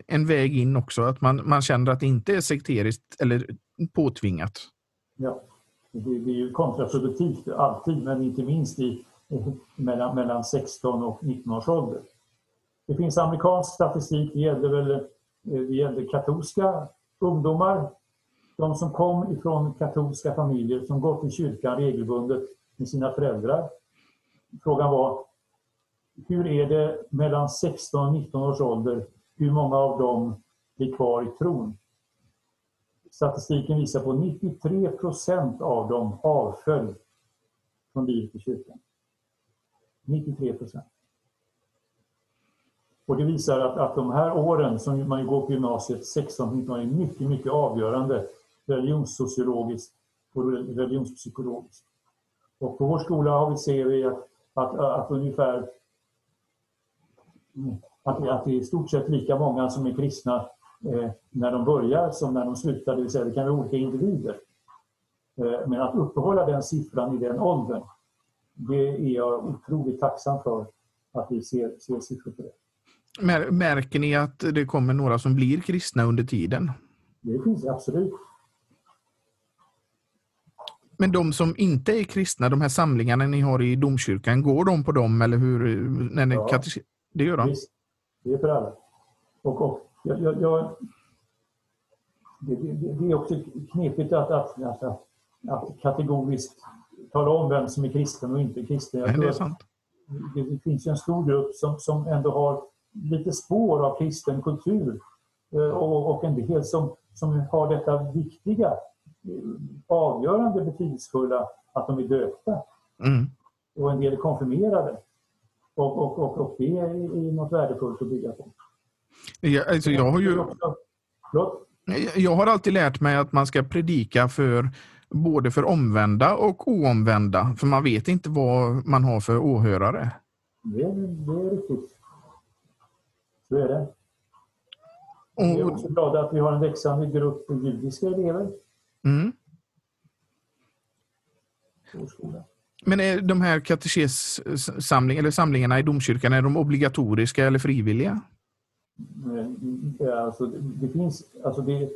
en väg in också, att man, man känner att det inte är sekteriskt eller påtvingat. Ja, det, det är ju kontraproduktivt alltid, men inte minst i, mellan, mellan 16 och 19 års ålder. Det finns amerikansk statistik, det gällde väl eh, det gällde katolska ungdomar, de som kom ifrån katolska familjer som gått i kyrkan regelbundet med sina föräldrar. Frågan var hur är det mellan 16 och 19 års ålder? Hur många av dem blir kvar i tron? Statistiken visar på 93 procent av dem avföll från livet i kyrkan. 93 procent. Och det visar att, att de här åren som man går på gymnasiet, 16-19 är mycket, mycket avgörande religionssociologiskt och religionspsykologiskt. Och på vår skola har vi, ser vi att, att, att ungefär att, att det är i stort sett lika många som är kristna eh, när de börjar som när de slutar, det vill säga det kan vara olika individer. Eh, men att uppehålla den siffran i den åldern, det är jag otroligt tacksam för att vi ser, ser siffror på det. Märker ni att det kommer några som blir kristna under tiden? Det finns absolut. Men de som inte är kristna, de här samlingarna ni har i domkyrkan, går de på dem eller hur? När ni ja. Det gör de? Det är för alla. Och, och jag, jag, jag det, det, det, är också knepigt att, att, att, att, kategoriskt tala om vem som är kristen och inte kristen. Jag det är sant. Det, det finns en stor grupp som, som ändå har lite spår av kristen kultur eh, och, och en del som, som har detta viktiga, eh, avgörande betydelsefulla att de är döpta. Mm. Och en del är konfirmerade. Och, och, och, och det är något värdefullt att bygga på. Ja, alltså jag har ju... Jag har alltid lärt mig att man ska predika för både för omvända och oomvända, för man vet inte vad man har för åhörare. Det, det är riktigt. Så är det. Och... Vi är också glada att vi har en växande grupp judiska elever. Mm. Men är de här katekessamlingarna eller samlingarna i domkyrkan, är de obligatoriska eller frivilliga? Alltså, det finns, alltså det,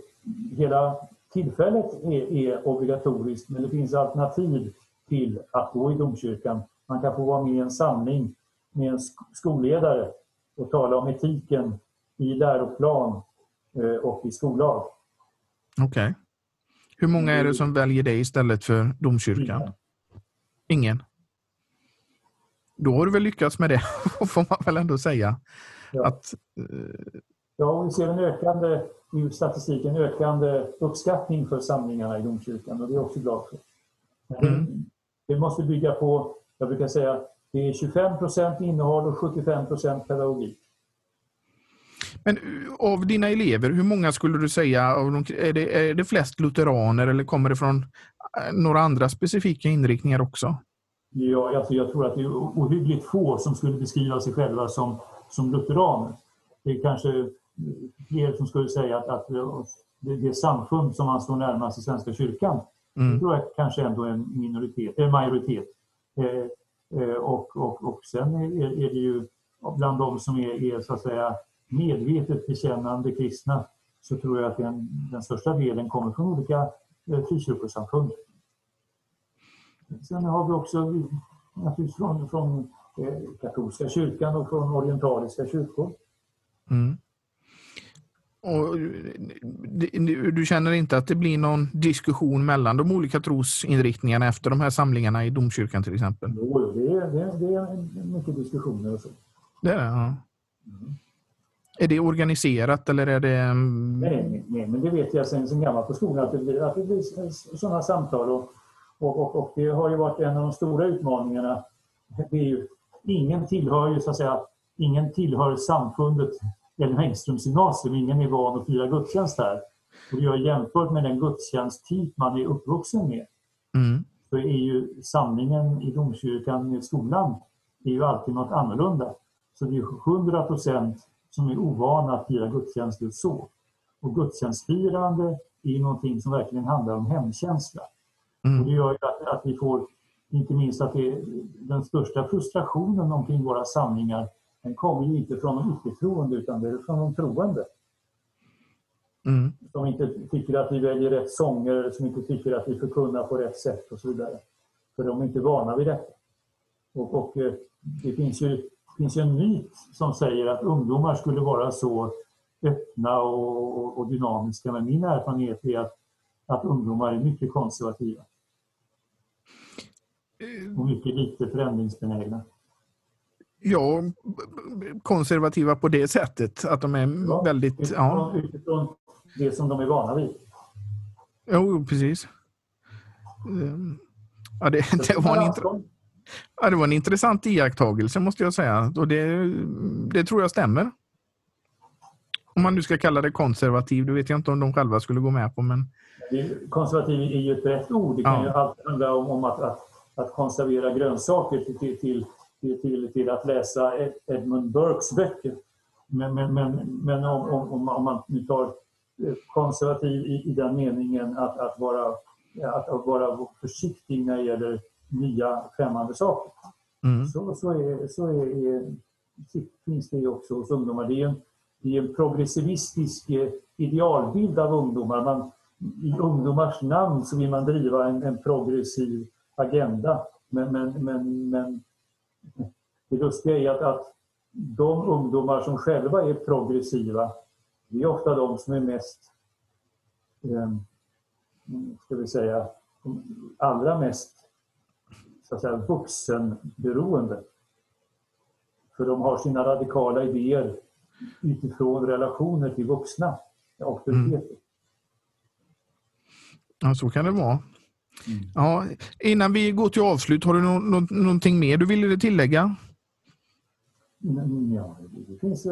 hela tillfället är, är obligatoriskt men det finns alternativ till att gå i domkyrkan. Man kan få vara med i en samling med en skolledare och tala om etiken i läroplan eh, och i skollag. Okej. Okay. Hur många är det som väljer det istället för domkyrkan? Ingen. Då har du väl lyckats med det, [laughs] får man väl ändå säga. Ja. Att, eh... ja, vi ser en ökande, i statistiken, ökande uppskattning för samlingarna i domkyrkan och det är jag också glad för. Mm. Det, det måste bygga på, jag brukar säga, det är 25 procent innehåll och 75 procent pedagogik. Men eh, av dina elever, hur många skulle du säga, är det, är det flest lutheraner eller kommer det från eh, några andra specifika inriktningar också? Ja, alltså jag tror att det är ohyggligt få som skulle beskriva sig själva som, som lutheraner. Det är kanske fler som skulle säga att, att det, det samfund som man står närmast i Svenska kyrkan, mm. det tror jag kanske ändå är en minoritet, en majoritet. Eh, Eh, och, och, och sen är, är det ju bland de som är, är, så att säga medvetet bekännande kristna så tror jag att den, den största delen kommer från olika eh, frikyrkosamfund. Sen har vi också naturligtvis från, från eh, katolska kyrkan och från orientaliska kyrkor. Mm. Och du känner inte att det blir någon diskussion mellan de olika trosinriktningarna efter de här samlingarna i domkyrkan till exempel? Jo, det är, det är, det är mycket diskussioner och så. Det är det, ja. Mm. Är det organiserat eller är det... Mm, nej, nej men det vet jag sen, sen gammalt på skolan att det blir, att det blir sådana samtal. Och, och, och, och, det har ju varit en av de stora utmaningarna. Det är ju, ingen tillhör ju så att säga, ingen tillhör samfundet Ellen Engströms gymnasium. Ingen är van att fira gudstjänst här. Och jag jämfört med den gudstjänsttyp man är uppvuxen med mm. så är ju samlingen i domkyrkan i skolan är ju alltid något annorlunda. Så det är 100 procent som är ovana att fira gudstjänst just så. Och gudstjänstfirande är någonting som verkligen handlar om hemkänsla. Mm. Och det gör att, att vi får, inte minst att det är den största frustrationen omkring våra samlingar den kommer ju inte från de icke-troende utan det är från de troende. Mm. Som inte tycker att vi väljer rätt sånger, som inte tycker att vi förkunnar på rätt sätt och så vidare. För de är inte vana vid detta. Och, och eh, det finns ju, finns en myt som säger att ungdomar skulle vara så öppna och, och, dynamiska. Men min erfarenhet är att, att ungdomar är mycket konservativa. Och mycket lite förändringsbenägna. Ja, konservativa på det sättet. Att de är ja, väldigt... Utifrån, ja. utifrån det som de är vana vid. Jo, precis. Ehm, ja, det, det, var en intressant, ja, det var en intressant iakttagelse måste jag säga. Och det, det tror jag stämmer. Om man nu ska kalla det konservativ, det vet jag inte om de själva skulle gå med på. Men... Konservativ är ju ett rätt ord. Det kan ja. ju alltid handla om, om att, att, att konservera grönsaker till, till till, till att läsa Edmund Burkes böcker. Men, men, men, men om, om, om, man nu tar konservativ i, i den meningen att, att, vara, att vara försiktig när det gäller nya främmande saker. Mm. Så, så, är, så är, finns det också hos ungdomar. Det är en, det är en progressivistisk eh, idealbild av ungdomar. Man, I ungdomars namn så vill man driva en, en progressiv agenda. Men, men, men, men det lustiga är att, att de ungdomar som själva är progressiva, det är ofta de som är mest, eh, ska vi säga, allra mest så att säga, vuxenberoende. För de har sina radikala idéer utifrån relationer till vuxna auktoriteter. Mm. Ja, så kan det vara. Mm. Ja, innan vi går till avslut, har du no no någonting mer du vill tillägga? Mm, ja, det finns,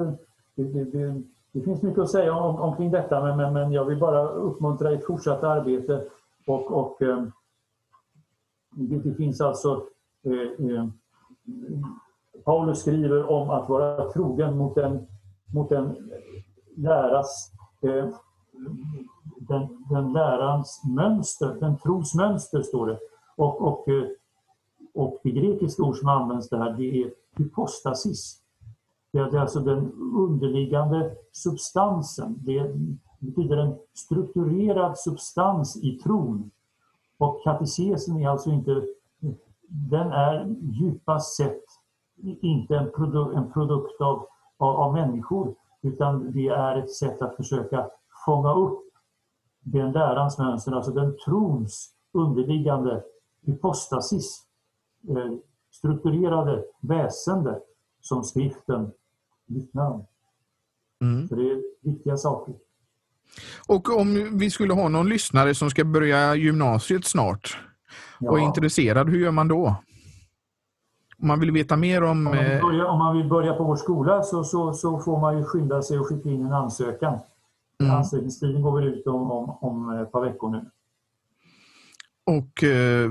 det, det, det, finns mycket att säga om, omkring detta men, men, men jag vill bara uppmuntra ett fortsatt arbete och, och eh, det, det finns alltså eh, eh, Paulus skriver om att vara trogen mot den mot den läras eh, den, den lärans mönster, den tros mönster står det. Och, och, eh, och det grekiska ord som används där det är hypostasis. Det är alltså den underliggande substansen. Det betyder en strukturerad substans i tron. Och katekesen är alltså inte, den är djupast sett inte en, produ en produkt av, av, av människor utan det är ett sätt att försöka fånga upp den lärans mönster, alltså den trons underliggande hypostasis, eh, strukturerade väsende som skriften vittnar om. Mm. Så det är viktiga saker. Och om vi skulle ha någon lyssnare som ska börja gymnasiet snart ja. och är intresserad, hur gör man då? Om man vill veta mer om... Om man vill eh, börja, man vill börja på vår skola så, så, så får man ju skynda sig och skicka in en ansökan. Mm. Ansökningstiden går väl ut om, om, om ett par veckor nu. Och eh,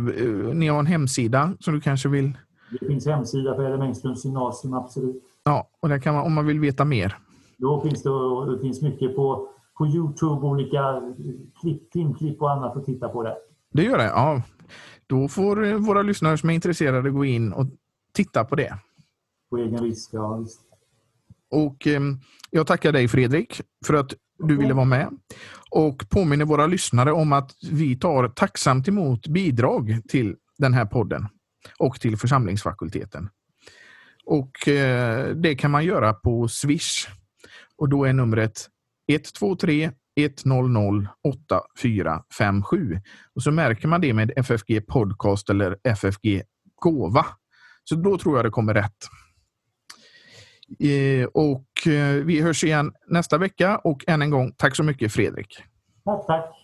ni har en hemsida som du kanske vill... Det finns hemsida för Ellen Engströms gymnasium, absolut. Ja, och där kan man, om man vill veta mer. Då finns det, det finns mycket på, på Youtube, olika klipp, filmklipp och annat att titta på där. Det gör det? Ja. Då får eh, våra lyssnare som är intresserade gå in och titta på det. På egen risk, ja. Visst. Och eh, jag tackar dig Fredrik för att du ville vara med. Och påminner våra lyssnare om att vi tar tacksamt emot bidrag till den här podden och till församlingsfakulteten. Och eh, Det kan man göra på Swish. Och Då är numret 123 100 8457. Och så märker man det med FFG Podcast eller FFG Gåva. Så då tror jag det kommer rätt. Eh, och eh, vi hörs igen nästa vecka och än en gång tack så mycket Fredrik. Tack, tack.